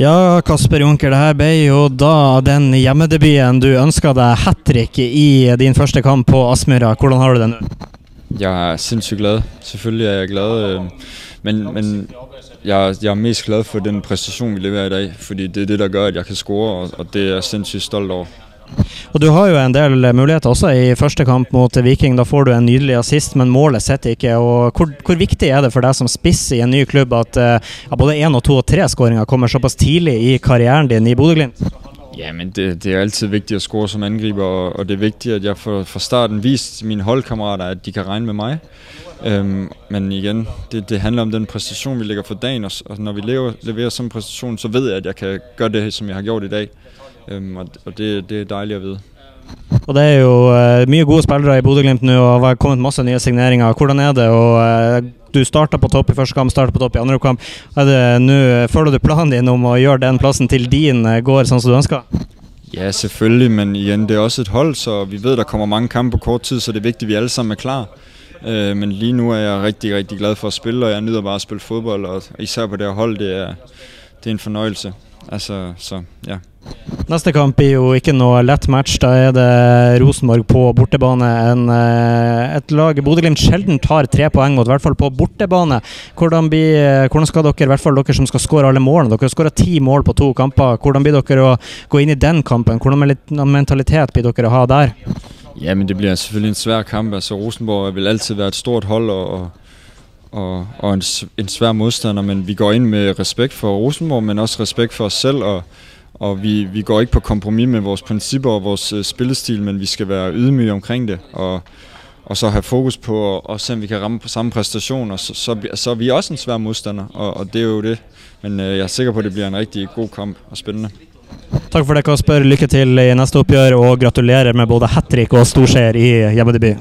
Ja, Kasper Junker, det her ble jo da den hjemmedebuten du ønska deg hat trick i din første kamp på Aspmyra. Hvordan har du det nå? Jeg er sindssygt glad. Selvfølgelig er jeg glad. Øh, men, men jeg, jeg er mest glad for den præstation, vi leverer i dag. Fordi det er det, der gør, at jeg kan score, og, og det er jeg sindssygt stolt over. Og Du har jo en del eh, muligheter også i første kamp mot Viking. Da får du en nydelig assist, men målet sitter ikke. Og hvor, hvor viktig er det for deg som spiss i en ny klubb at uh, både én og to og tre skåringer kommer såpass tidlig i karrieren din i Bodø-Glimt? Ja, men det, det er altid vigtigt at score som angriber, og, og det er vigtigt, at jeg fra, fra starten viste mine holdkammerater, at de kan regne med mig. Øhm, men igen, det, det handler om den præstation, vi lægger for dagen, og, og når vi lever, leverer sådan en præstation, så ved jeg, at jeg kan gøre det, som jeg har gjort i dag. Øhm, og og det, det er dejligt at vide. Og Det er jo eh, mye gode spillere i Bodø-Glimt nå, og det har kommet masse nye signeringer. Hvordan er det? Og, eh, du starta på topp i første kamp, starta på topp i andre kamp. Er det nå, Føler du planen din om å gjøre den plassen til din eh, går sånn som du ønsker? Ja, selvfølgelig, men igen, det er også et hold, så vi ved, der kommer mange kampe på kort tid, så det er vigtigt, at vi alle sammen er klar. Øh, men lige nu er jeg rigtig, rigtig glad for at spille, og jeg nyder bare at spille fodbold, og især på det her hold, det er, det er en fornøjelse. Altså, så ja. Neste kamp er jo ikke noe lett match. Da er det Rosenborg på bortebane. En, eh, et lag Bodø-Glimt sjelden tar tre poeng mot, i hvert fall på bortebane. Hvordan, blir, eh, hvordan skal dere, i hvert fall dere som skal skåre alle målene, dere har skåra ti mål på to kamper, hvordan blir dere å gå inn i den kampen? Hvordan mentalitet blir dere å ha der? Ja, men det blir selvfølgelig en svær kamp. Altså, Rosenborg vil alltid være et stort hold og, og, og, en, en svær modstander, men vi går ind med respekt for Rosenborg, men også respekt for os selv, og, og vi, vi går ikke på kompromis med vores principper og vores øh, spillestil, men vi skal være ydmyge omkring det, og, og så have fokus på og, og se, om vi kan ramme på samme præstation, og så, så, så er vi også en svær modstander, og, og det er jo det. Men øh, jeg er sikker på, at det bliver en rigtig god kamp og spændende. Takk for det, Kasper. Lykke til øh, i neste oppgjør, og gratulerer med både hat og storseier i hjemmedebut.